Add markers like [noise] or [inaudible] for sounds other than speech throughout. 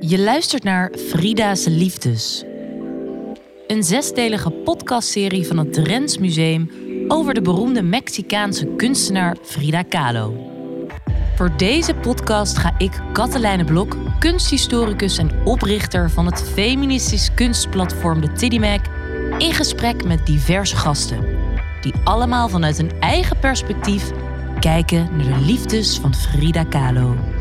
Je luistert naar Frida's Liefdes. Een zesdelige podcastserie van het Drents Museum over de beroemde Mexicaanse kunstenaar Frida Kahlo. Voor deze podcast ga ik, Katelijne Blok, kunsthistoricus en oprichter van het feministisch kunstplatform de Tiddymac, in gesprek met diverse gasten, die allemaal vanuit een eigen perspectief kijken naar de liefdes van Frida Kahlo.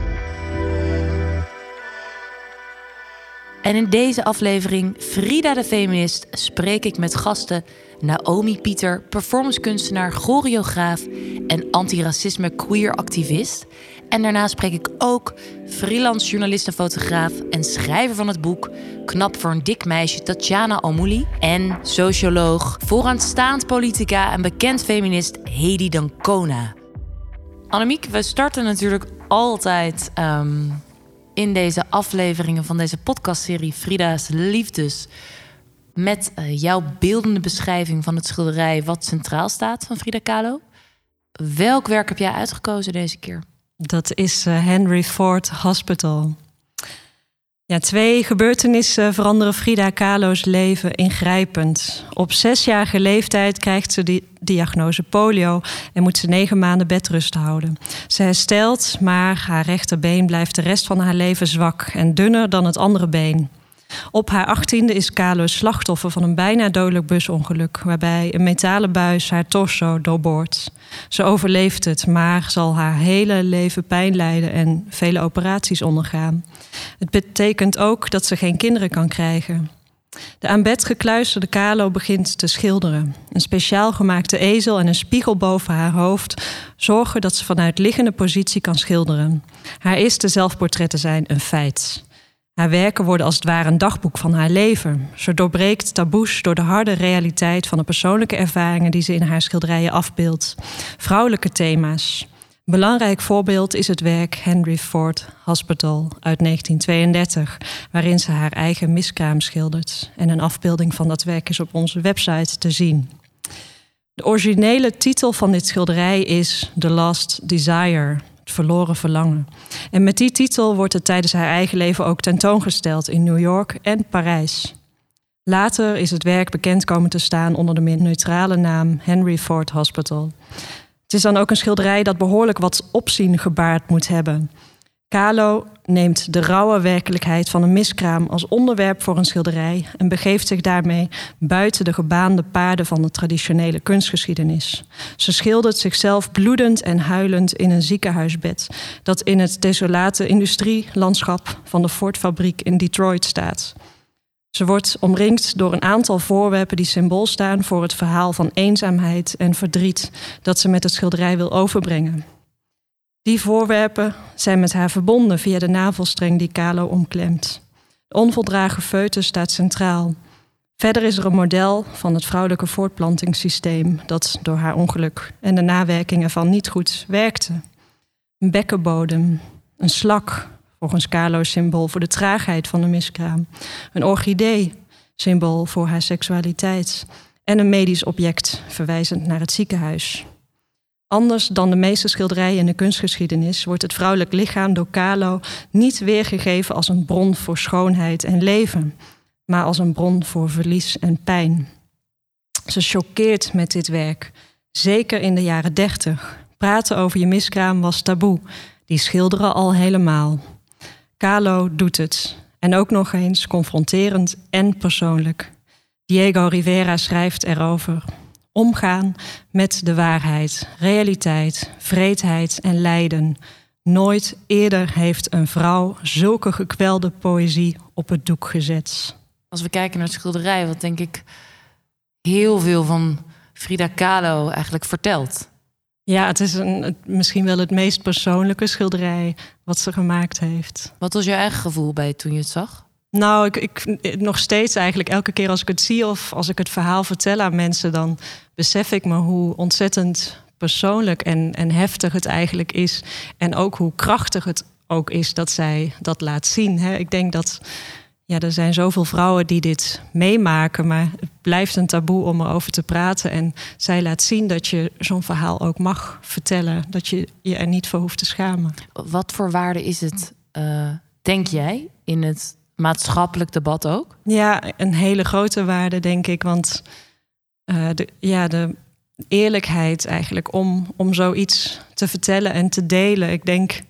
En in deze aflevering Frida de Feminist spreek ik met gasten Naomi Pieter, performancekunstenaar, choreograaf en antiracisme queer activist. En daarna spreek ik ook freelance journalist en fotograaf en schrijver van het boek Knap voor een dik meisje Tatjana Almouli en socioloog, vooraanstaand politica en bekend feminist Hedy Dancona. Annemiek, we starten natuurlijk altijd ehm, in deze afleveringen van deze podcastserie Frida's Liefdes met uh, jouw beeldende beschrijving van het schilderij wat centraal staat van Frida Kahlo. Welk werk heb jij uitgekozen deze keer? Dat is uh, Henry Ford Hospital. Ja, twee gebeurtenissen veranderen Frida Kahlo's leven ingrijpend. Op zesjarige leeftijd krijgt ze de diagnose polio en moet ze negen maanden bedrust houden. Ze herstelt, maar haar rechterbeen blijft de rest van haar leven zwak en dunner dan het andere been. Op haar achttiende is Kahlo slachtoffer van een bijna dodelijk busongeluk, waarbij een metalen buis haar torso doorboort. Ze overleeft het, maar zal haar hele leven pijn lijden en vele operaties ondergaan. Het betekent ook dat ze geen kinderen kan krijgen. De aan bed gekluisterde Kalo begint te schilderen. Een speciaal gemaakte ezel en een spiegel boven haar hoofd zorgen dat ze vanuit liggende positie kan schilderen. Haar eerste zelfportretten zijn een feit. Haar werken worden als het ware een dagboek van haar leven. Ze doorbreekt taboes door de harde realiteit van de persoonlijke ervaringen die ze in haar schilderijen afbeeldt. Vrouwelijke thema's. Een belangrijk voorbeeld is het werk Henry Ford Hospital uit 1932, waarin ze haar eigen miskraam schildert. En een afbeelding van dat werk is op onze website te zien. De originele titel van dit schilderij is The Last Desire, verloren verlangen. En met die titel wordt het tijdens haar eigen leven ook tentoongesteld in New York en Parijs. Later is het werk bekend komen te staan onder de meer neutrale naam Henry Ford Hospital. Het is dan ook een schilderij dat behoorlijk wat opzien gebaard moet hebben. Kalo neemt de rauwe werkelijkheid van een miskraam als onderwerp voor een schilderij en begeeft zich daarmee buiten de gebaande paarden van de traditionele kunstgeschiedenis. Ze schildert zichzelf bloedend en huilend in een ziekenhuisbed dat in het desolate industrielandschap van de Ford-fabriek in Detroit staat. Ze wordt omringd door een aantal voorwerpen die symbool staan voor het verhaal van eenzaamheid en verdriet dat ze met het schilderij wil overbrengen. Die voorwerpen zijn met haar verbonden via de navelstreng die Kalo omklemt. De onvoldragen foetus staat centraal. Verder is er een model van het vrouwelijke voortplantingssysteem dat door haar ongeluk en de nawerking ervan niet goed werkte. Een bekkenbodem, een slak, volgens Kalo symbool voor de traagheid van de miskraam. Een orchidee, symbool voor haar seksualiteit. En een medisch object, verwijzend naar het ziekenhuis. Anders dan de meeste schilderijen in de kunstgeschiedenis wordt het vrouwelijk lichaam door Kalo niet weergegeven als een bron voor schoonheid en leven, maar als een bron voor verlies en pijn. Ze choqueert met dit werk, zeker in de jaren dertig. Praten over je miskraam was taboe, die schilderen al helemaal. Kalo doet het, en ook nog eens confronterend en persoonlijk. Diego Rivera schrijft erover omgaan met de waarheid, realiteit, vreedheid en lijden. Nooit eerder heeft een vrouw zulke gekwelde poëzie op het doek gezet. Als we kijken naar het schilderij, wat denk ik heel veel van Frida Kahlo eigenlijk vertelt. Ja, het is een, misschien wel het meest persoonlijke schilderij wat ze gemaakt heeft. Wat was je eigen gevoel bij toen je het zag? Nou, ik, ik, nog steeds eigenlijk elke keer als ik het zie of als ik het verhaal vertel aan mensen, dan besef ik me hoe ontzettend persoonlijk en, en heftig het eigenlijk is. En ook hoe krachtig het ook is dat zij dat laat zien. Hè. Ik denk dat ja, er zijn zoveel vrouwen die dit meemaken, maar het blijft een taboe om erover te praten. En zij laat zien dat je zo'n verhaal ook mag vertellen, dat je je er niet voor hoeft te schamen. Wat voor waarde is het? Uh denk jij, in het maatschappelijk debat ook? Ja, een hele grote waarde, denk ik. Want uh, de, ja, de eerlijkheid eigenlijk om, om zoiets te vertellen en te delen. Ik denk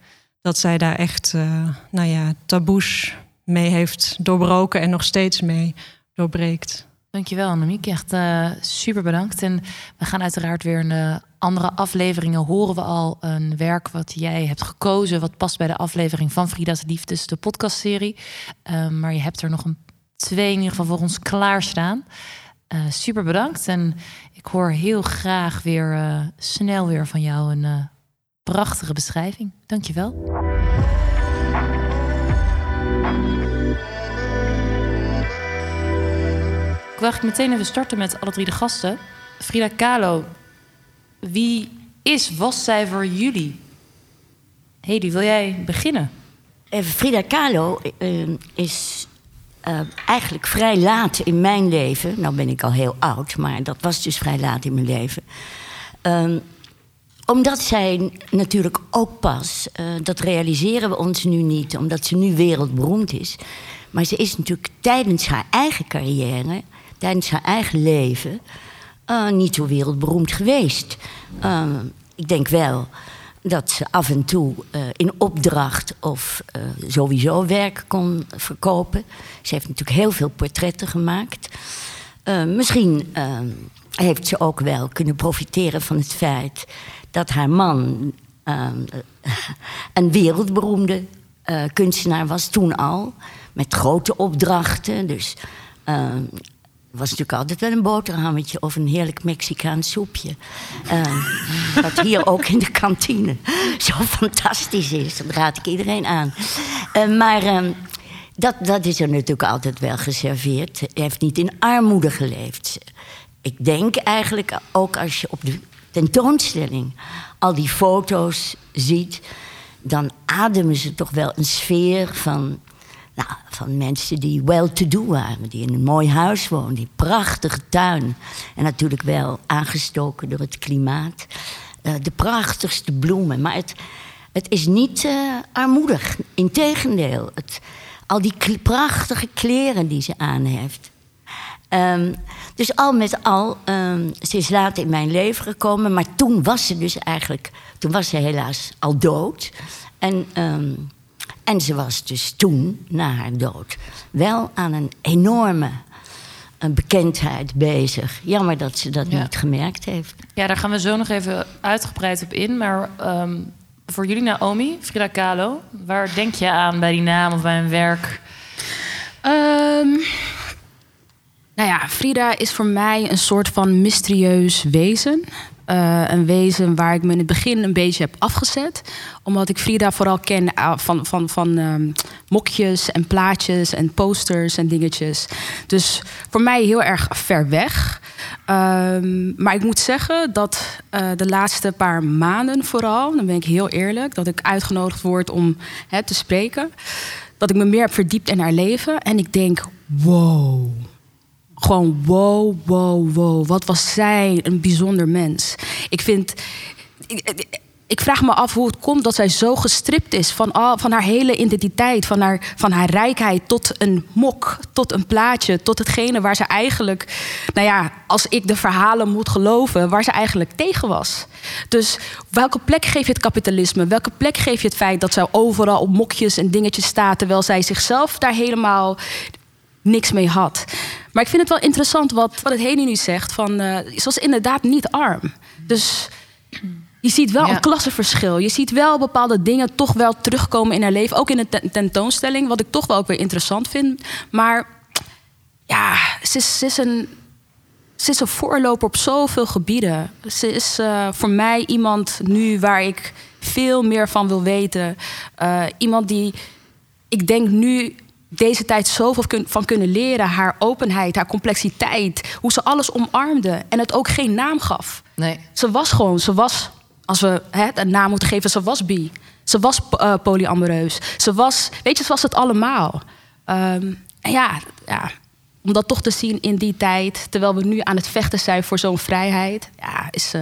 dat zij daar echt, uh, nou ja, taboes mee heeft doorbroken en nog steeds mee doorbreekt. Dankjewel, Annemiek. Echt uh, super bedankt. En we gaan uiteraard weer de andere afleveringen horen we al een werk wat jij hebt gekozen, wat past bij de aflevering van Frida's Liefdes, de podcastserie. Uh, maar je hebt er nog een twee in ieder geval voor ons klaarstaan. Uh, super bedankt. En ik hoor heel graag weer snel weer van jou een prachtige beschrijving. Dankjewel. Ik eigenlijk meteen even starten met alle drie de gasten. Frida Kahlo, wie is, was zij voor jullie? Hedy, wil jij beginnen? Even, Frida Kahlo uh, is uh, eigenlijk vrij laat in mijn leven. Nou ben ik al heel oud, maar dat was dus vrij laat in mijn leven. Uh, omdat zij natuurlijk ook pas, uh, dat realiseren we ons nu niet, omdat ze nu wereldberoemd is. Maar ze is natuurlijk tijdens haar eigen carrière tijdens haar eigen leven uh, niet zo wereldberoemd geweest. Uh, ik denk wel dat ze af en toe uh, in opdracht of sowieso werk kon verkopen. Ze heeft natuurlijk heel veel portretten gemaakt. misschien heeft ze ook wel kunnen profiteren van het feit dat haar man [laughs] een wereldberoemde kunstenaar was toen al. Met grote opdrachten. Dus was natuurlijk altijd wel een boterhammetje of een heerlijk Mexicaans soepje. Uh, [laughs] wat hier ook in de kantine zo fantastisch is. Dat raad ik iedereen aan. Uh, maar uh, dat, dat is er natuurlijk altijd wel geserveerd. Hij heeft niet in armoede geleefd. Ik denk eigenlijk ook als je op de tentoonstelling al die foto's ziet, dan ademen ze toch wel een sfeer van nou, van mensen die well-to-do waren, die in een mooi huis woonden, die prachtige tuin. En natuurlijk wel aangestoken door het klimaat. Uh, de prachtigste bloemen. Maar het, het is niet uh, armoedig. Integendeel. Het, al die prachtige kleren die ze aan heeft. Um, dus al met al, um, ze is laat in mijn leven gekomen. Maar toen was ze dus eigenlijk... Toen was ze helaas al dood. En... Um, en ze was dus toen, na haar dood, wel aan een enorme een bekendheid bezig. Jammer dat ze dat niet gemerkt heeft. Ja, daar gaan we zo nog even uitgebreid op in. Maar um, voor jullie, Naomi, Frida Kahlo, waar denk je aan bij die naam of bij een werk? Um, nou ja, Frida is voor mij een soort van mysterieus wezen. Uh, een wezen waar ik me in het begin een beetje heb afgezet. Omdat ik Frida vooral ken uh, van, van, van um, mokjes en plaatjes en posters en dingetjes. Dus voor mij heel erg ver weg. Um, maar ik moet zeggen dat uh, de laatste paar maanden vooral, dan ben ik heel eerlijk, dat ik uitgenodigd word om te spreken. Dat ik me meer heb verdiept in haar leven. En ik denk, wow gewoon wow, wow, wow. Wat was zij een bijzonder mens. Ik vind. Ik, vraag me af hoe het komt dat zij zo gestript is van, al, van haar hele identiteit, van haar, van haar rijkheid tot een mok, tot een plaatje, tot hetgene waar ze eigenlijk, nou ja, als ik de verhalen moet geloven, waar ze eigenlijk tegen was. Dus welke plek geef je het kapitalisme? Welke plek geef je het feit dat zij overal op mokjes en dingetjes staat, terwijl zij zichzelf daar helemaal niks mee had? Maar ik vind het wel interessant wat, wat het Heni nu zegt. Van, uh, ze was inderdaad niet arm. Dus je ziet wel een klassenverschil. Je ziet wel bepaalde dingen toch wel terugkomen in haar leven. Ook in de tentoonstelling, wat ik toch wel ook weer interessant vind. Maar ja, ze is, ze is een, ze is een voorloper op zoveel gebieden. Ze is uh, voor mij iemand nu waar ik veel meer van wil weten. Uh, iemand die, ik denk nu deze tijd zoveel van kunnen leren. Haar openheid, haar complexiteit. Hoe ze alles omarmde en het ook geen naam gaf. Nee. Ze was gewoon, ze was, als we hè, een naam moeten geven, ze was bi. Ze was uh, polyamoreus. Ze was, weet je, ze was het allemaal. Um, en ja, ja, om dat toch te zien in die tijd, terwijl we nu aan het vechten zijn voor zo'n vrijheid, ja, is, uh,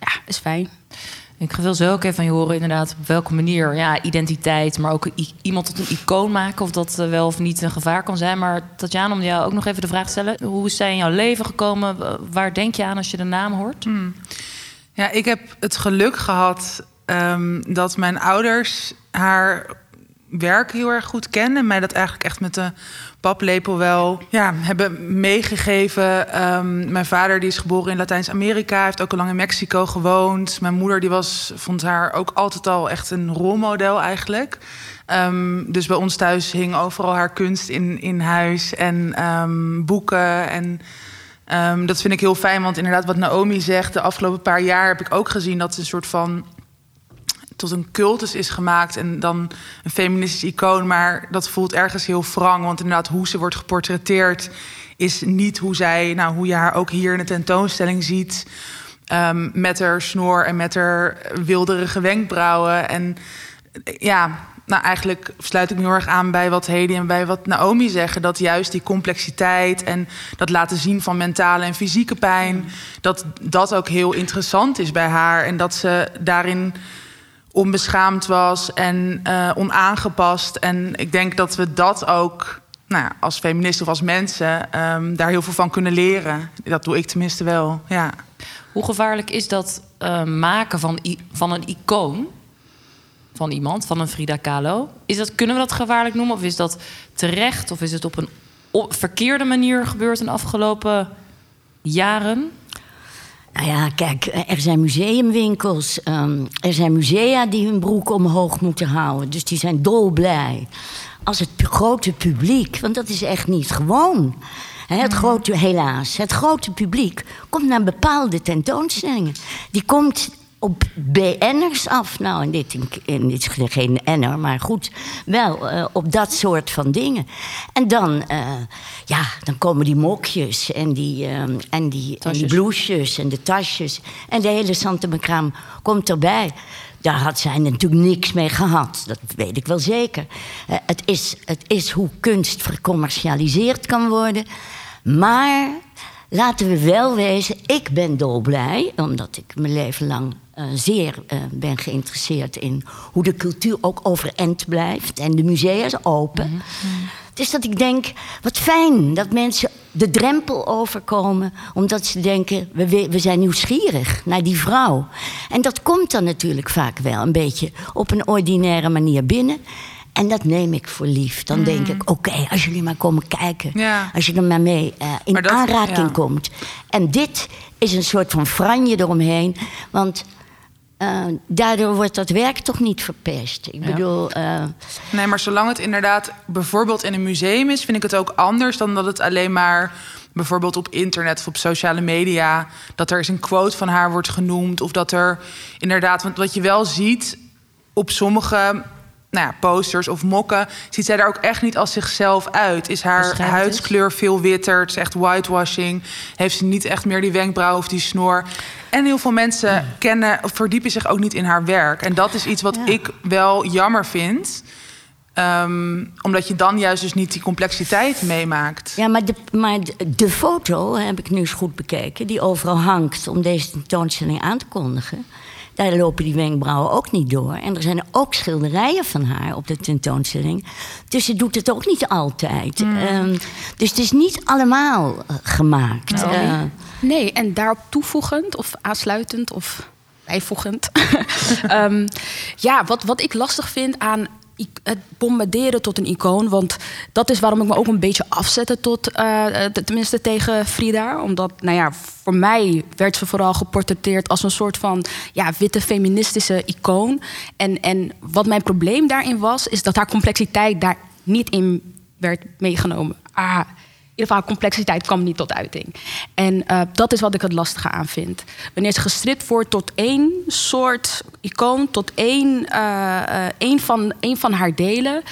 ja, is fijn. Ik wil zo ook even van je horen, inderdaad, op welke manier ja, identiteit, maar ook iemand tot een icoon maken, of dat eh, wel of niet een gevaar kan zijn. Maar Tatjana, om jou ook nog even de vraag te stellen: hoe is zij in jouw leven gekomen? Waar denk je aan als je de naam hoort? Hmm. Ja, ik heb het geluk gehad ehm, dat mijn ouders haar werk heel erg goed kennen. En mij dat eigenlijk echt met de paplepel wel ja, hebben meegegeven. Ehm, mijn vader die is geboren in Latijns-Amerika, heeft ook al lang in Mexico gewoond. Mijn moeder die was, vond haar ook altijd al echt een rolmodel eigenlijk. Ehm, dus bij ons thuis hing overal haar kunst in, in huis en boeken en... dat vind ik heel fijn, want inderdaad, wat Naomi zegt, de afgelopen paar jaar heb ik ook gezien dat ze een soort van tot een cultus is gemaakt en dan een feministisch icoon. Maar dat voelt ergens heel wrang. Want inderdaad, hoe ze wordt geportretteerd is niet hoe zij, nou, hoe je haar ook hier in de tentoonstelling ziet. Um, met haar snor en met haar wilderige wenkbrauwen. En ja, nou, eigenlijk sluit ik me heel erg aan bij wat Hedy en bij wat Naomi zeggen. Dat juist die complexiteit en dat laten zien van mentale en fysieke pijn, dat dat ook heel interessant is bij haar. En dat ze daarin onbeschaamd was en uh, onaangepast. En ik denk dat we dat ook nou, als feministen of als mensen um, daar heel veel van kunnen leren. Dat doe ik tenminste wel. Ja. Hoe gevaarlijk is dat uh, maken van, van een icoon? Van iemand, van een Frida Kahlo. Is dat, kunnen we dat gevaarlijk noemen? Of is dat terecht? Of is het op een verkeerde manier gebeurd in de afgelopen jaren? Nou ja, kijk, er zijn museumwinkels. Um, er zijn musea die hun broek omhoog moeten houden. Dus die zijn dolblij. Als het grote publiek, want dat is echt niet gewoon. Het grote, helaas, het grote publiek komt naar bepaalde tentoonstellingen. Die komt op BN'ers af. Nou, in dit, in dit is geen N'er, maar goed, wel uh, op dat soort van dingen. En dan, uh, ja, dan komen die mokjes en die, uh, en, die, en die blouses en de tasjes. En de hele Santa komt erbij. Daar had zij natuurlijk niks mee gehad. Dat weet ik wel zeker. het, is, het is hoe kunst vercommercialiseerd kan worden. Maar laten we wel wezen, ik ben dolblij, omdat ik mijn leven lang uh, zeer uh, ben geïnteresseerd in hoe de cultuur ook overeind blijft en de musea is open. Mm Dus dat ik denk, wat fijn dat mensen de drempel overkomen, omdat ze denken, we, we zijn nieuwsgierig naar die vrouw. En dat komt dan natuurlijk vaak wel een beetje op een ordinaire manier binnen. En dat neem ik voor lief. Dan mm. denk ik, oké, als jullie maar komen kijken. Ja. Als je er maar mee uh, in aanraking ja. komt. En dit is een soort van franje eromheen. Want uh, daardoor wordt dat werk toch niet verpest. Ik bedoel. Uh... Nee, maar zolang het inderdaad bijvoorbeeld in een museum is, vind ik het ook anders dan dat het alleen maar bijvoorbeeld op internet of op sociale media. dat er eens een quote van haar wordt genoemd. Of dat er inderdaad. Want wat je wel ziet op sommige nou ja, posters of mokken, ziet zij er ook echt niet als zichzelf uit. Is haar huidskleur veel witter? Het is echt whitewashing. Heeft ze niet echt meer die wenkbrauw of die snor? En heel veel mensen kennen, verdiepen zich ook niet in haar werk. En dat is iets wat ik wel jammer vind. Um, omdat je dan juist dus niet die complexiteit meemaakt. Ja, maar, de, maar de, foto heb ik nu eens goed bekeken, die overal hangt om deze tentoonstelling aan te kondigen. Daar lopen die wenkbrauwen ook niet door. En er zijn ook schilderijen van haar op de tentoonstelling. Dus ze doet het ook niet altijd. Hmm. Um, dus het is niet allemaal uh, gemaakt. Nee. Uh, nee, en daarop toevoegend of aansluitend of bijvoegend. um, [laughs] ja, wat, wat ik lastig vind aan het bombarderen tot een icoon. Want dat is waarom ik me ook een beetje afzette tot, uh, tenminste tegen Frida. Omdat, nou ja, voor mij werd ze vooral geportretteerd als een soort van ja, witte feministische icoon. En, en wat mijn probleem daarin was, is dat haar complexiteit daar niet in werd meegenomen. Ah, ieder geval complexiteit kwam niet tot uiting. En uh, dat is wat ik het lastige aan vind. Wanneer ze gestript wordt tot één soort icoon, tot één, uh, één, van, één van haar delen,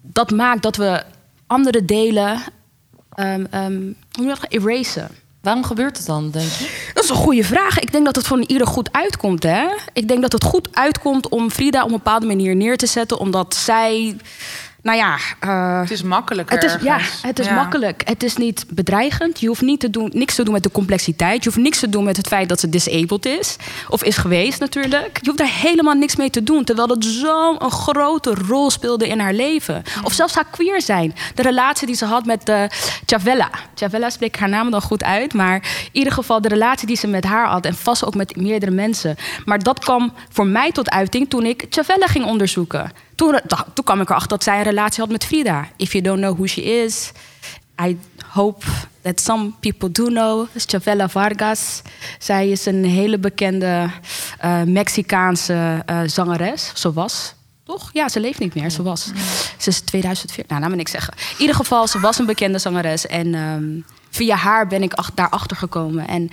dat maakt dat we andere delen um, um, hoe dat, erasen. Waarom gebeurt het dan, denk je? Dat is een goede vraag. Ik denk dat het voor ieder goed uitkomt. Hè? Ik denk dat het goed uitkomt om Frida op een bepaalde manier neer te zetten, omdat zij nou ja. Uh, het is makkelijker. Het is, ja, het is makkelijk. Het is niet bedreigend. Je hoeft niet te doen, niks te doen met de complexiteit. Je hoeft niks te doen met het feit dat ze disabled is. Of is geweest natuurlijk. Je hoeft daar helemaal niks mee te doen. Terwijl dat zo'n grote rol speelde in haar leven. Of zelfs haar queer zijn. De relatie die ze had met uh, Chavella. Chavella spreekt haar naam dan goed uit. Maar in ieder geval de relatie die ze met haar had. En vast ook met meerdere mensen. Maar dat kwam voor mij tot uiting toen ik Chavella ging onderzoeken. Toen, toen kwam ik erachter dat zij een relatie had met Frida. If you don't know who she is, I hope that some people do know. Chavela Vargas. Zij is een hele bekende uh, Mexicaanse uh, zangeres. Zo was. Toch? Ja, ze leeft niet meer. Ze was. Ze is 2004. Nou, nou ben ik zeggen. In ieder geval, ze was een bekende zangeres. En um, via haar ben ik daarachter gekomen. En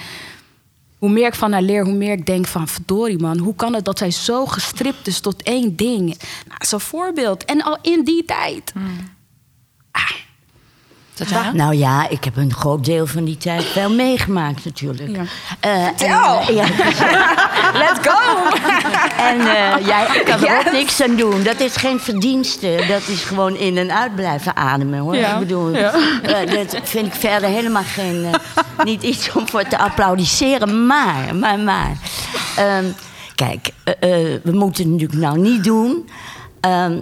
hoe meer ik van haar leer, hoe meer ik denk van... verdorie man, hoe kan het dat zij zo gestript is tot één ding? Nou, Zo'n voorbeeld. En al in die tijd. Hmm. Ah. Nou ja, ik heb een groot deel van die tijd wel meegemaakt natuurlijk. Ja. Uh, ja. [laughs] Let's go! [laughs] en uh, jij [laughs] kan er ook niks aan doen. Dat is geen verdienste. Dat is gewoon in en uit blijven ademen. Hoor. Ik bedoel, uh, dat vind ik verder helemaal geen... niet iets om voor te applaudisseren. Maar, maar, maar... Ehm, kijk, we moeten het natuurlijk nou niet doen... Ehm,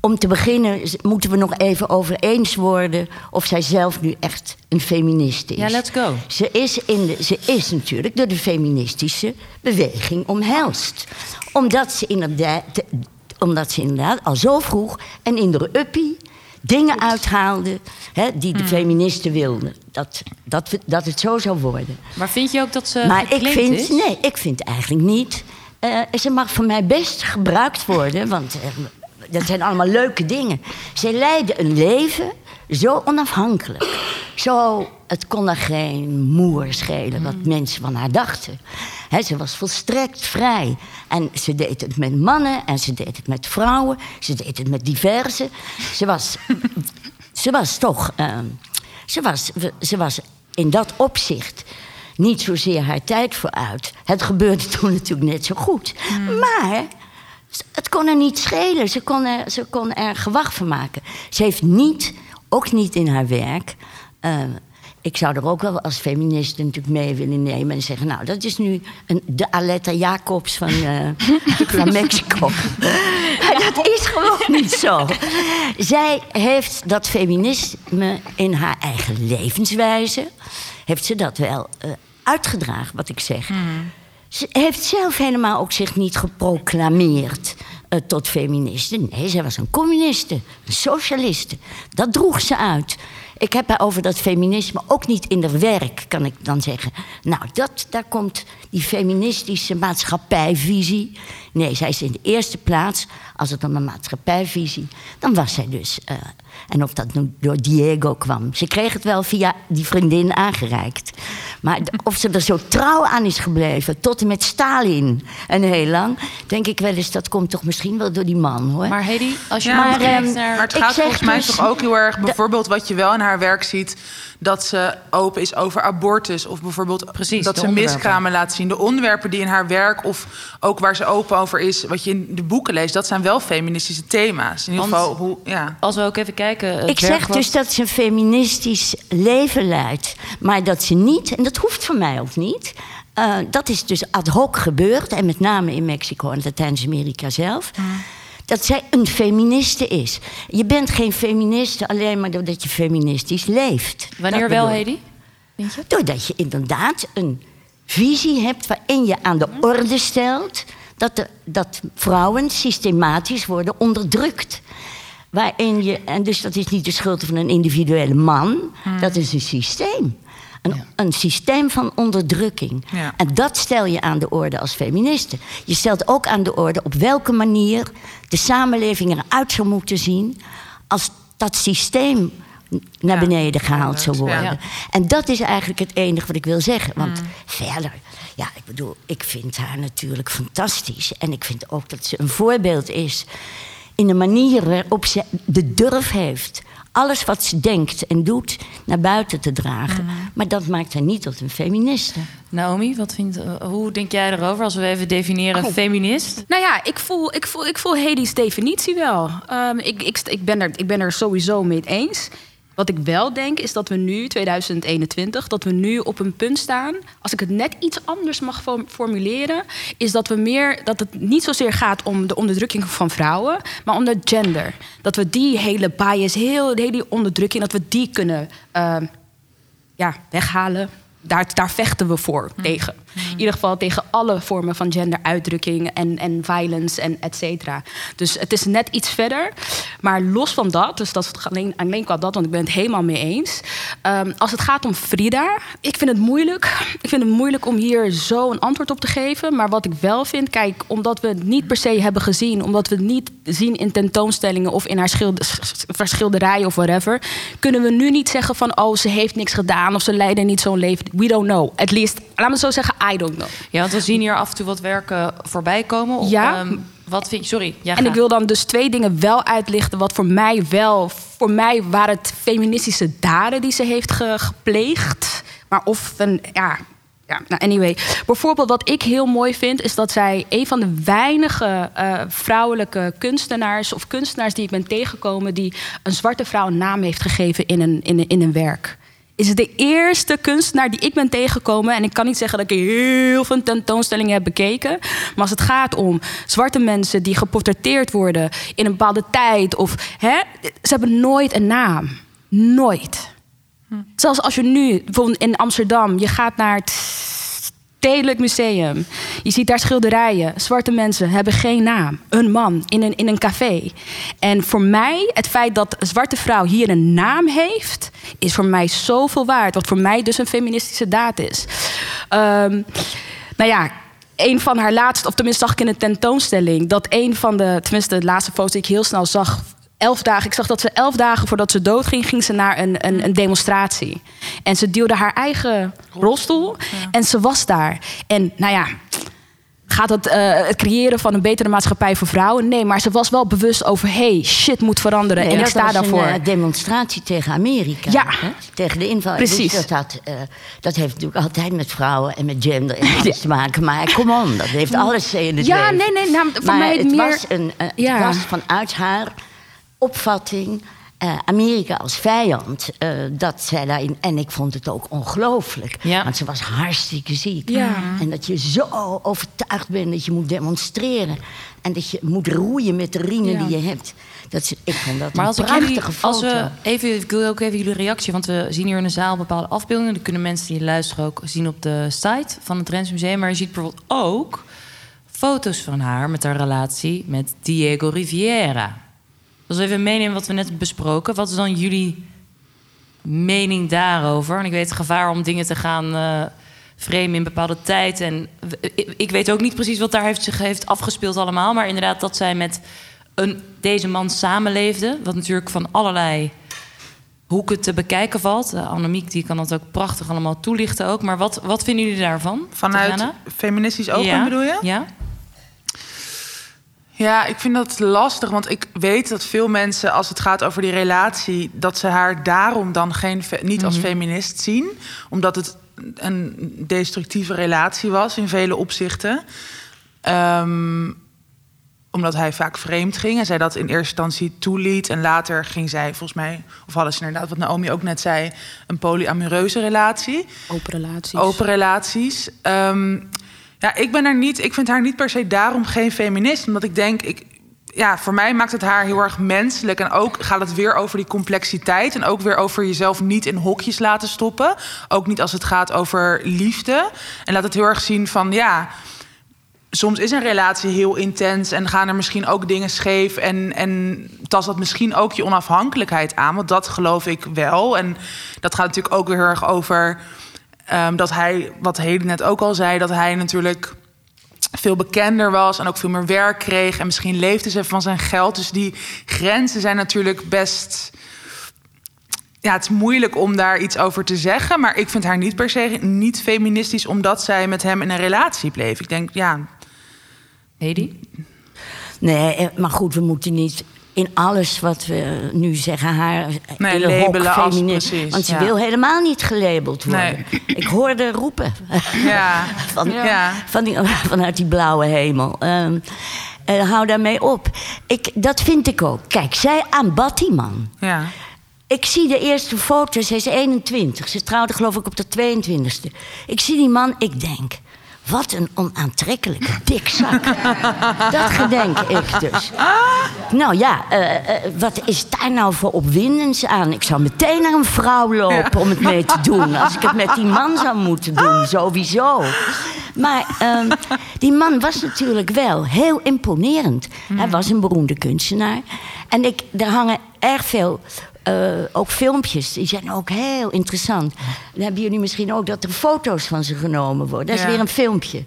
om te beginnen moeten we nog even over eens worden of zij zelf nu echt een feminist is. Ja, let's go. Ze is, in de, ze is natuurlijk door de feministische beweging omhelst. Omdat ze inderdaad, omdat ze inderdaad al zo vroeg en in de uppie dingen uithaalde hè, die de hmm. feministen wilden. Dat, dat, dat het zo zou worden. Maar vind je ook dat ze. Maar ik vind, is? nee, ik vind eigenlijk niet. Uh, ze mag voor mij best gebruikt worden, want uh, dat zijn allemaal leuke dingen. Ze leidde een leven zo onafhankelijk. Zo, het kon er geen moer schelen wat mm. mensen van haar dachten. ze was volstrekt vrij. En ze deed het met mannen en ze deed het met vrouwen. Ze deed het met diverse. Ze was, [laughs] ze was toch... Uh, ze, was, ze was in dat opzicht niet zozeer haar tijd vooruit. Het gebeurde toen natuurlijk net zo goed. Mm. Maar het kon er niet schelen. Ze kon er, ze kon er gewacht van maken. Ze heeft niet, ook niet in haar werk. Uh, ik zou er ook wel als feminist natuurlijk mee willen nemen en zeggen: Nou, dat is nu een, de Aletta Jacobs van, uh, [laughs] van Mexico. [laughs] dat is gewoon niet zo. Zij heeft dat feminisme in haar eigen levenswijze, heeft ze dat wel uh, uitgedragen, wat ik zeg. Hmm. Ze heeft zelf helemaal ook zich niet geproclameerd uh, tot feministe. Nee, zij was een communiste, een socialiste. Dat droeg ze uit. Ik heb haar over dat feminisme ook niet in haar werk, kan ik dan zeggen. Nou, dat, daar komt die feministische maatschappijvisie. Nee, zij is in de eerste plaats, als het om een maatschappijvisie, dan was zij dus. Uh, en of dat nu door Diego kwam. Ze kreeg het wel via die vriendin aangereikt. Maar of ze er zo trouw aan is gebleven, tot en met Stalin en heel lang, denk ik wel eens, dat komt toch misschien wel door die man hoor. Maar Hedy, als je ja, maar, ehm, maar het gaat volgens mij dus, toch ook heel erg, bijvoorbeeld wat je wel in haar werk ziet, dat ze open is over abortus. Of bijvoorbeeld Precies, dat ze miskramen laat zien. De onderwerpen die in haar werk of ook waar ze open over is, wat je in de boeken leest, dat zijn wel feministische thema's. In ieder geval, hoe, ja. Als we ook even kijken. Ik zeg dus dat ze een feministisch leven leidt. Maar dat ze niet, en dat hoeft voor mij ook niet. Uh, dat is dus ad hoc gebeurd. En met name in Mexico en Latijns-Amerika zelf. Mm dat zij een feministe is. Je bent geen feministe alleen maar doordat je feministisch leeft. Wanneer wel, Hedy? Doordat je inderdaad een visie hebt waarin je aan de orde stelt dat, de, dat vrouwen systematisch worden onderdrukt. Waarin je, en dus dat is niet de schuld van een individuele man, hmm. dat is een systeem. Een, een systeem van onderdrukking. En dat stel je aan de orde als feministe. Je stelt ook aan de orde op welke manier de samenleving eruit zou moeten zien als dat systeem naar beneden gehaald zou worden. En dat is eigenlijk het enige wat ik wil zeggen. Want mm. verder, ja, ik bedoel, ik vind haar natuurlijk fantastisch. En ik vind ook dat ze een voorbeeld is in de manier waarop ze de durf heeft alles wat ze denkt en doet naar buiten te dragen. Mhm. Maar dat maakt haar niet tot een feministe. Naomi, wat vindt, eh, hoe denk jij erover als we even definiëren Oh. feminist? Nou ja, ik voel, ik voel, ik voel Hedi's definitie wel. Ehm, ik, ik, ik, ben er, ik ben er sowieso mee eens. Wat ik wel denk is dat we nu, 2021, dat we nu op een punt staan. Als ik het net iets anders mag fo- formuleren, is dat we meer dat het niet zozeer gaat om de onderdrukking van vrouwen, maar om de gender. Dat we die hele bias, heel, hele onderdrukking, dat we die kunnen ehm, ja, weghalen. Daar, daar vechten we voor tegen. In ieder geval tegen alle vormen van genderuitdrukking en, en violence en et cetera. Dus het is net iets verder. Maar los van dat, dus dat is alleen, alleen qua dat, want ik ben het helemaal mee eens. Ehm, als het gaat om Frida, ik vind het moeilijk. Ik vind het moeilijk om hier zo een antwoord op te geven. Maar wat ik wel vind, kijk, omdat we het niet per se hebben gezien, omdat we het niet zien in tentoonstellingen of in haar schilder, schilderijen of whatever, kunnen we nu niet zeggen van, oh, ze heeft niks gedaan of ze leidde niet zo'n leven. We don't know. At least, laat me zo zeggen, I don't know. Ja, want we zien hier af en toe wat werken voorbij komen. Ja. ehm, wat vind je? Sorry. Ja, En ik wil dan dus twee dingen wel uitlichten. Wat voor mij wel. Voor mij waren het feministische daden die ze heeft ge- gepleegd. Maar of een. Ja, ja, nou anyway. Bijvoorbeeld wat ik heel mooi vind, is dat zij een van de weinige eh, vrouwelijke kunstenaars of kunstenaars die ik ben tegengekomen, die een zwarte vrouw een naam heeft gegeven in een, in een, in een werk. Is het de eerste kunstenaar die ik ben tegengekomen. En ik kan niet zeggen dat ik heel veel tentoonstellingen heb bekeken. Maar als het gaat om zwarte mensen die geportretteerd worden in een bepaalde tijd. Of, hè, ze hebben nooit een naam. Nooit. Zelfs als je nu, bijvoorbeeld in Amsterdam, je gaat naar het Stedelijk Museum. Je ziet daar schilderijen. Zwarte mensen hebben geen naam. Een man in een, in een café. En voor mij, het feit dat een zwarte vrouw hier een naam heeft, is voor mij zoveel waard. Wat voor mij dus een feministische daad is. Ehm, nou ja. Een van haar laatste, of tenminste zag ik in een tentoonstelling, dat een van de, tenminste de laatste foto's die ik heel snel zag, elf dagen. Ik zag dat ze elf dagen voordat ze doodging, ging ze naar een, een, een demonstratie. En ze duwde haar eigen rolstoel en ze was daar. En nou ja, gaat het eh, het creëren van een betere maatschappij voor vrouwen? Nee, maar ze was wel bewust over, hey, shit moet veranderen. Nee, en ik dat sta was daarvoor. een eh, demonstratie tegen Amerika. Ja. hè? Tegen de inval. Precies. Dus dat, had, eh, dat heeft natuurlijk altijd met vrouwen en met gender en [laughs] alles te maken. Maar kom on, dat heeft [laughs] alles in het Ja, leven. nee, nee, nou, voor maar mij het, meer- was een, Ja. het was vanuit haar opvatting... eh, Amerika als vijand, eh, dat zij daarin... En ik vond het ook ongelooflijk. Ja. Want ze was hartstikke ziek. Ja. En dat je zo overtuigd bent dat je moet demonstreren. En dat je moet roeien met de riemen Ja. die je hebt. Dat is, ik vond dat Maar een als prachtige jullie, foto. als we even, ik wil ook even jullie reactie, want we zien hier in de zaal bepaalde afbeeldingen. Dan kunnen mensen die luisteren ook zien op de site van het Rens Museum. Maar je ziet bijvoorbeeld ook foto's van haar met haar relatie met Diego Riviera. Dus even meenemen wat we net besproken. Wat is dan jullie mening daarover? En ik weet het gevaar om dingen te gaan eh framen in bepaalde tijd. En ik, ik weet ook niet precies wat daar heeft, zich heeft afgespeeld allemaal. Maar inderdaad dat zij met een, deze man samenleefde. Wat natuurlijk van allerlei hoeken te bekijken valt. Uh, Annemiek die kan dat ook prachtig allemaal toelichten ook. Maar wat, wat vinden jullie daarvan? Vanuit feministisch oogpunt ja? bedoel je? Ja? Ja, ik vind dat lastig, want ik weet dat veel mensen, als het gaat over die relatie, dat ze haar daarom dan geen, niet als feminist zien, omdat het een destructieve relatie was in vele opzichten. Ehm, omdat hij vaak vreemd ging en zij dat in eerste instantie toeliet. En later ging zij, volgens mij, of hadden ze inderdaad, wat Naomi ook net zei, een polyamoreuze relatie Open relaties. open relaties. Ehm, ja, ik ben er niet. Ik vind haar niet per se daarom geen feminist. Omdat ik denk, ik, ja, voor mij maakt het haar heel erg menselijk. En ook gaat het weer over die complexiteit. En ook weer over jezelf niet in hokjes laten stoppen. Ook niet als het gaat over liefde. En laat het heel erg zien van ja. Soms is een relatie heel intens en gaan er misschien ook dingen scheef. En, en tast dat misschien ook je onafhankelijkheid aan. Want dat geloof ik wel. En dat gaat natuurlijk ook weer heel erg over Ehm, dat hij, wat Heden net ook al zei, dat hij natuurlijk veel bekender was en ook veel meer werk kreeg. En misschien leefde ze van zijn geld. Dus die grenzen zijn natuurlijk best. Ja, het is moeilijk om daar iets over te zeggen. Maar ik vind haar niet per se niet feministisch omdat zij met hem in een relatie bleef. Ik denk, ja, Hedy? Nee, eh, maar goed, we moeten niet in alles wat we nu zeggen, haar Nee, hok feminist. precies, Want ze ja. wil helemaal niet gelabeld worden. Nee. Ik hoorde roepen Ja. [laughs] van, Ja. van die, vanuit die blauwe hemel. Eh, hou daarmee op. Ik, dat vind ik ook. Kijk, zij aanbad die man. Ja. Ik zie de eerste foto, ze is 21. Ze trouwde geloof ik op de 22e. Ik zie die man, ik denk... Wat een onaantrekkelijke dikzak. Dat gedenk ik dus. Nou ja, eh, eh, wat is daar nou voor opwindends aan? Ik zou meteen naar een vrouw lopen om het mee te doen. Als ik het met die man zou moeten doen, sowieso. Maar ehm, die man was natuurlijk wel heel imponerend. Hij was een beroemde kunstenaar. En ik, er hangen erg veel eh, ook filmpjes, die zijn ook heel interessant. Dan hebben jullie misschien ook dat er foto's van ze genomen worden. Dat is Ja. weer een filmpje.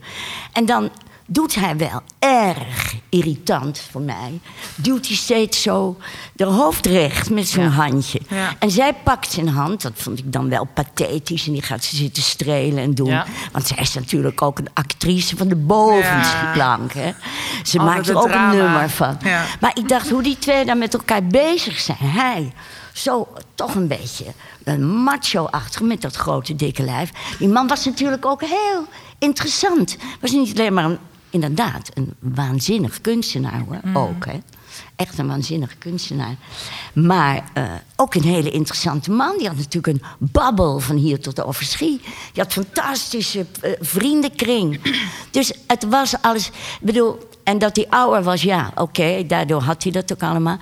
En dan doet hij wel erg irritant voor mij. Duwt hij steeds zo de hoofd recht met zo'n handje. Ja. En zij pakt zijn hand, dat vond ik dan wel pathetisch. En die gaat ze zitten strelen en doen. Ja. Want zij is natuurlijk ook een actrice van de bovenste plank. Hè? Ze Altijd maakt er ook drama. een nummer van. Maar ik dacht hoe die twee daar met elkaar bezig zijn. Hij, zo toch een beetje een macho-achtig met dat grote dikke lijf. Die man was natuurlijk ook heel interessant. Was niet alleen maar een, inderdaad een waanzinnig kunstenaar hoor. Mm. Ook hè. Echt een waanzinnig kunstenaar. Maar eh, ook een hele interessante man. Die had natuurlijk een babbel van hier tot de overschie. Die had fantastische eh, vriendenkring. Dus het was alles... Ik bedoel, en dat hij ouder was, ja, oké. daardoor had hij dat ook allemaal.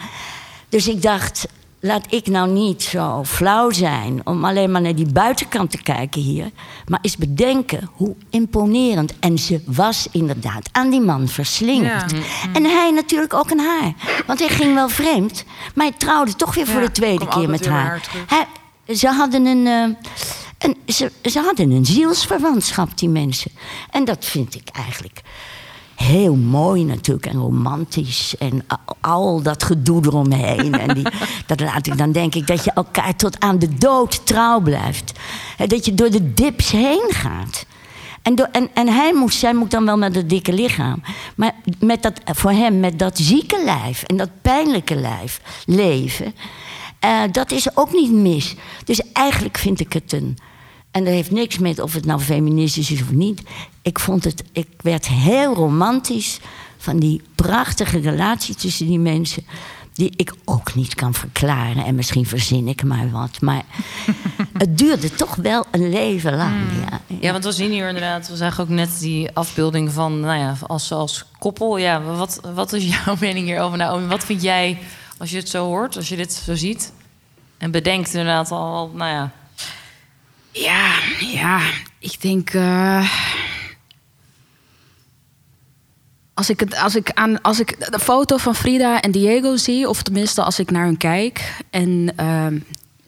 Dus ik dacht, laat ik nou niet zo flauw zijn... om alleen maar naar die buitenkant te kijken hier. Maar eens bedenken hoe imponerend. En ze was inderdaad aan die man verslingerd. Ja. En hij natuurlijk ook aan haar. Want hij ging wel vreemd. Maar hij trouwde toch weer voor Ja, de tweede keer met haar. haar terug. Hij- ze hadden een... eh, een ze, ze hadden een zielsverwantschap, die mensen. En dat vind ik eigenlijk heel mooi natuurlijk en romantisch. En al dat gedoe eromheen. En die, [laughs] dat laat ik dan denk ik dat je elkaar tot aan de dood trouw blijft. Dat je door de dips heen gaat. En, door, en, en hij moet, zij moet dan wel met dat dikke lichaam. Maar met dat, voor hem, met dat zieke lijf en dat pijnlijke lijf leven. eh, dat is ook niet mis. Dus eigenlijk vind ik het een. En dat heeft niks met of het nou feministisch is of niet. Ik vond het. Ik werd heel romantisch van die prachtige relatie tussen die mensen. Die ik ook niet kan verklaren. En misschien verzin ik maar wat. Maar [laughs] het duurde toch wel een leven lang. Ja. Ja, want we zien hier inderdaad, we zagen ook net die afbeelding van, nou ja, als, als koppel. Ja, wat, wat is jouw [laughs] mening hierover, Naomi? Wat vind jij als je het zo hoort, als je dit zo ziet? En bedenkt inderdaad al, nou ja. Ja, ja, ik denk. eh, als ik, het, als, ik aan, als ik de foto van Frida en Diego zie, of tenminste als ik naar hun kijk, en ehm,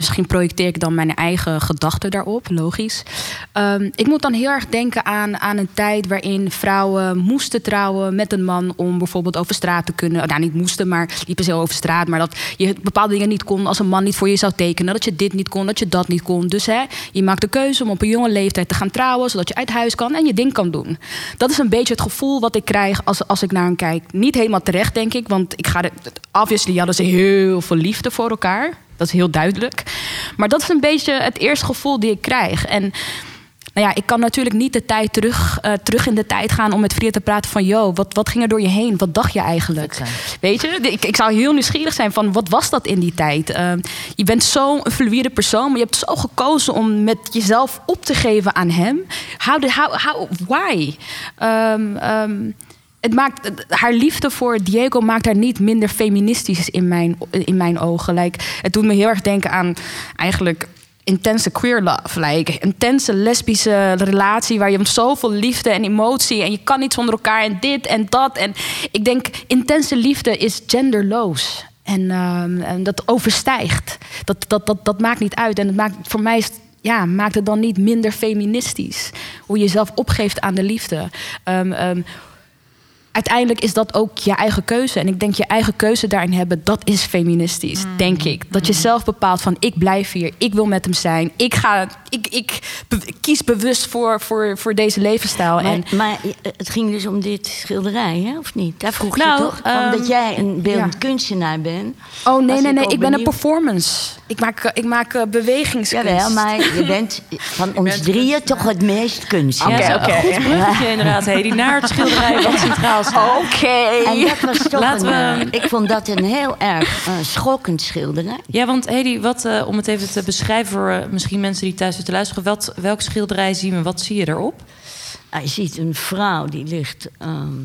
misschien projecteer ik dan mijn eigen gedachten daarop, logisch. Ehm, ik moet dan heel erg denken aan, aan een tijd waarin vrouwen moesten trouwen met een man om bijvoorbeeld over straat te kunnen. Nou, niet moesten, maar liepen ze over straat. Maar dat je bepaalde dingen niet kon als een man niet voor je zou tekenen. Dat je dit niet kon, dat je dat niet kon. Dus hè, je maakt de keuze om op een jonge leeftijd te gaan trouwen, zodat je uit huis kan en je ding kan doen. Dat is een beetje het gevoel wat ik krijg als, als ik naar hen kijk. Niet helemaal terecht, denk ik, want ik ga er, obviously hadden ze heel veel liefde voor elkaar. Dat is heel duidelijk. Maar dat is een beetje het eerste gevoel die ik krijg. En nou ja, ik kan natuurlijk niet de tijd terug, eh, terug in de tijd gaan om met Frida te praten van... yo, wat, wat ging er door je heen? Wat dacht je eigenlijk? Weet je, ik, ik zou heel nieuwsgierig zijn van wat was dat in die tijd? Ehm, je bent zo'n fluïde persoon, maar je hebt zo gekozen om met jezelf op te geven aan hem. How, did, how, how, why? Ehm, ehm, het maakt, haar liefde voor Diego maakt haar niet minder feministisch in mijn, in mijn ogen. Like, het doet me heel erg denken aan eigenlijk intense queer love. Like, intense lesbische relatie waar je met zoveel liefde en emotie... en je kan niet zonder elkaar en dit en dat. En ik denk, intense liefde is genderloos. En, ehm, en dat overstijgt. Dat, dat, dat, dat maakt niet uit. En het maakt, voor mij ja, maakt het dan niet minder feministisch. Hoe je jezelf opgeeft aan de liefde. Ehm, ehm, uiteindelijk is dat ook je eigen keuze. En ik denk je eigen keuze daarin hebben, dat is feministisch, denk ik. Dat je zelf bepaalt van ik blijf hier, ik wil met hem zijn. Ik ga, ik, ik, be- kies bewust voor, voor, voor deze levensstijl. Maar, en maar het ging dus om dit schilderij, hè? of niet? Daar vroeg Nou, je toch? ehm, Omdat jij een beeldend ja. kunstenaar bent. oh nee, nee, ik nee, ik ben een performance. Ik maak, eh, ik maak eh, bewegingskunst. Jawel, maar je bent van [laughs] ons drieën toch het meest kunstenaar. Ja, Oké, zo- oké. Goed bruggetje inderdaad, Hedy. Naar het schilderij wat centraal. [laughs] Oké. En dat was toch Laten een, we- eh, ik vond dat een heel erg schokkend schilderij. Ja, want Hedy, wat, om het even te beschrijven voor misschien mensen die thuis zitten luisteren. Wat, welk schilderij zien we? Wat zie je erop? Hij ziet een vrouw die ligt, ehm,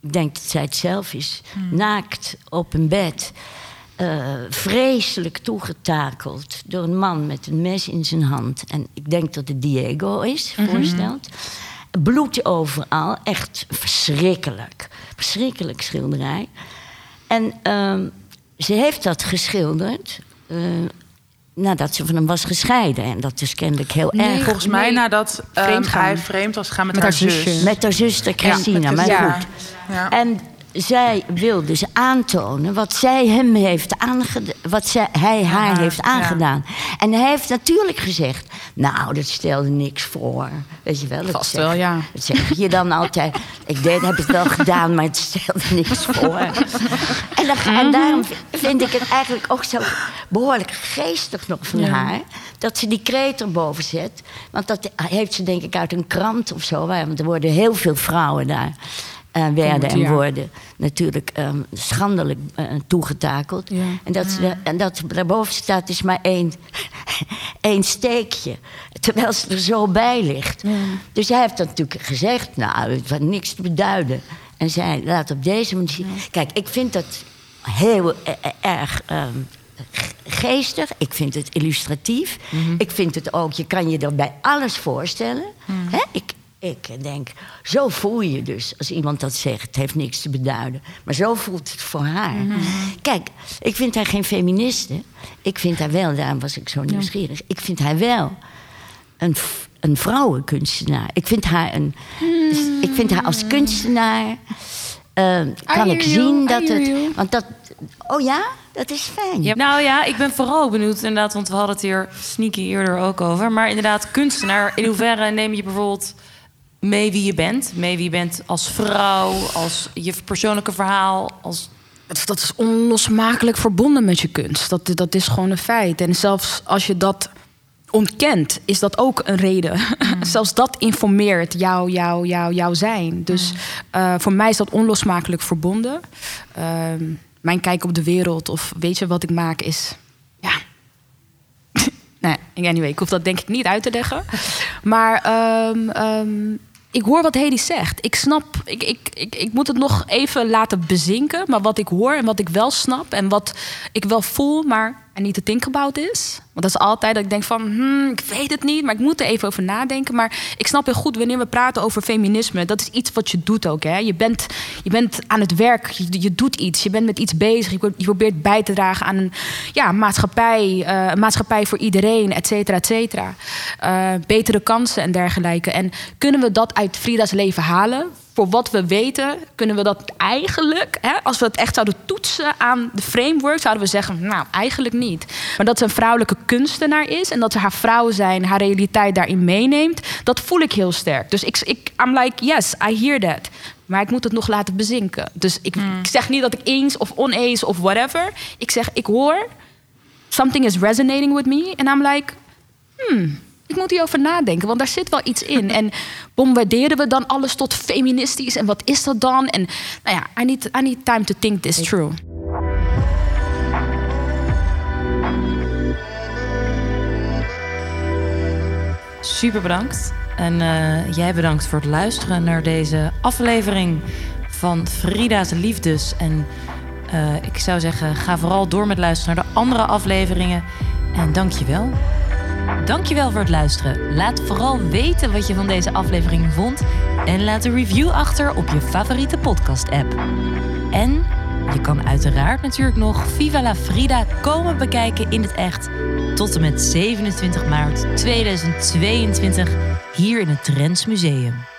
ik denk dat zij het zelf is, Hmm. naakt op een bed. eh, vreselijk toegetakeld door een man met een mes in zijn hand. En ik denk dat het Diego is, Mhm. voorstelt. Bloed overal, echt verschrikkelijk. Verschrikkelijk schilderij. En ehm, ze heeft dat geschilderd eh, nadat ze van hem was gescheiden. En dat is kennelijk heel Nee, erg. Volgens mij Nee. nadat Vreemd gaan. hij vreemd was gegaan met, Met haar, haar zus. zusje. Met haar zuster Christina, met maar goed. Ja. En zij wil dus aantonen wat zij hem heeft aangedaan, wat zij, hij haar heeft ja. aangedaan. En hij heeft natuurlijk gezegd, nou, dat stelde niks voor. Weet je wel? Dat Vast zeg- wel, ja. Dat zeg je dan altijd. Ik deed, heb het wel gedaan, maar het stelde niks voor. En, dan, en daarom vind ik het eigenlijk ook zo behoorlijk geestig nog van haar. Dat ze die kreet erboven zet. Want dat heeft ze denk ik uit een krant of zo. Want er worden heel veel vrouwen daar. Eh, werden en worden natuurlijk ehm, schandelijk eh, toegetakeld. Ja. En, dat ze en dat daarboven staat is maar één, [laughs] één steekje. Terwijl ze er zo bij ligt. Dus hij heeft dat natuurlijk gezegd. Nou, het had niks te beduiden. En zij laat op deze manier... Kijk, ik vind dat heel eh, erg... ehm, ge- geestig, ik vind het illustratief. Ik vind het ook, je kan je er bij alles voorstellen. Hè? Ik, ik denk, zo voel je je dus als iemand dat zegt. Het heeft niks te beduiden. Maar zo voelt het voor haar. Kijk, ik vind haar geen feministe. Ik vind haar wel, daarom was ik zo nieuwsgierig. Ik vind haar wel een, een vrouwenkunstenaar. Ik vind haar, een, dus ik vind haar als kunstenaar. eh, kan ik you, zien dat het. you. Want dat. Oh ja, dat is fijn. Nou ja, ik ben vooral benieuwd inderdaad, want we hadden het hier sneaky eerder ook over. Maar inderdaad, kunstenaar, in hoeverre neem je bijvoorbeeld mee wie je bent? Mee wie je bent als vrouw, als je persoonlijke verhaal, als... Dat, dat is onlosmakelijk verbonden met je kunst. Dat, dat is gewoon een feit. En zelfs als je dat ontkent, is dat ook een reden. [laughs] zelfs dat informeert jouw jou, jou, jouw zijn. Dus eh, voor mij is dat onlosmakelijk verbonden. Ehm, mijn kijk op de wereld of weet je wat ik maak is... Ja, [laughs] Nee, anyway, ik hoef dat denk ik niet uit te leggen. Maar ehm, ik hoor wat Hedy zegt. Ik snap, ik, ik, ik, ik moet het nog even laten bezinken. Maar wat ik hoor en wat ik wel snap en wat ik wel voel, maar er niet te think is. Want dat is altijd dat ik denk van, hmm, ik weet het niet, maar ik moet er even over nadenken. Maar ik snap heel goed wanneer we praten over feminisme. Dat is iets wat je doet ook. Hè? Je, bent, je bent aan het werk, je, doet iets, je bent met iets bezig. Je probeert bij te dragen aan een ja, maatschappij, eh, een maatschappij voor iedereen, et cetera, et cetera. Eh, betere kansen en dergelijke. En kunnen we dat uit Frida's leven halen? Voor wat we weten, kunnen we dat eigenlijk, hè, als we het echt zouden toetsen aan de framework, zouden we zeggen, nou, eigenlijk niet. Maar dat ze een vrouwelijke kunstenaar is en dat ze haar vrouw zijn, haar realiteit daarin meeneemt, dat voel ik heel sterk. Dus ik, ik I'm like, yes, I hear that. Maar ik moet het nog laten bezinken. Dus ik, ik zeg niet dat ik eens of oneens of whatever. Ik zeg, ik hoor, something is resonating with me. En I'm like, hmm, ik moet hierover nadenken, want daar zit wel iets in. En bombarderen we dan alles tot feministisch? En wat is dat dan? En nou ja, I need, I need time to think this through. Super bedankt. En eh, jij bedankt voor het luisteren naar deze aflevering van Frida's Liefdes. En eh, ik zou zeggen, ga vooral door met luisteren naar de andere afleveringen. En dank je wel. Dank je wel voor het luisteren. Laat vooral weten wat je van deze aflevering vond. En laat een review achter op je favoriete podcast-app. En je kan uiteraard natuurlijk nog Viva la Frida komen bekijken in het echt. Tot en met 27 maart 2022 hier in het Trends Museum.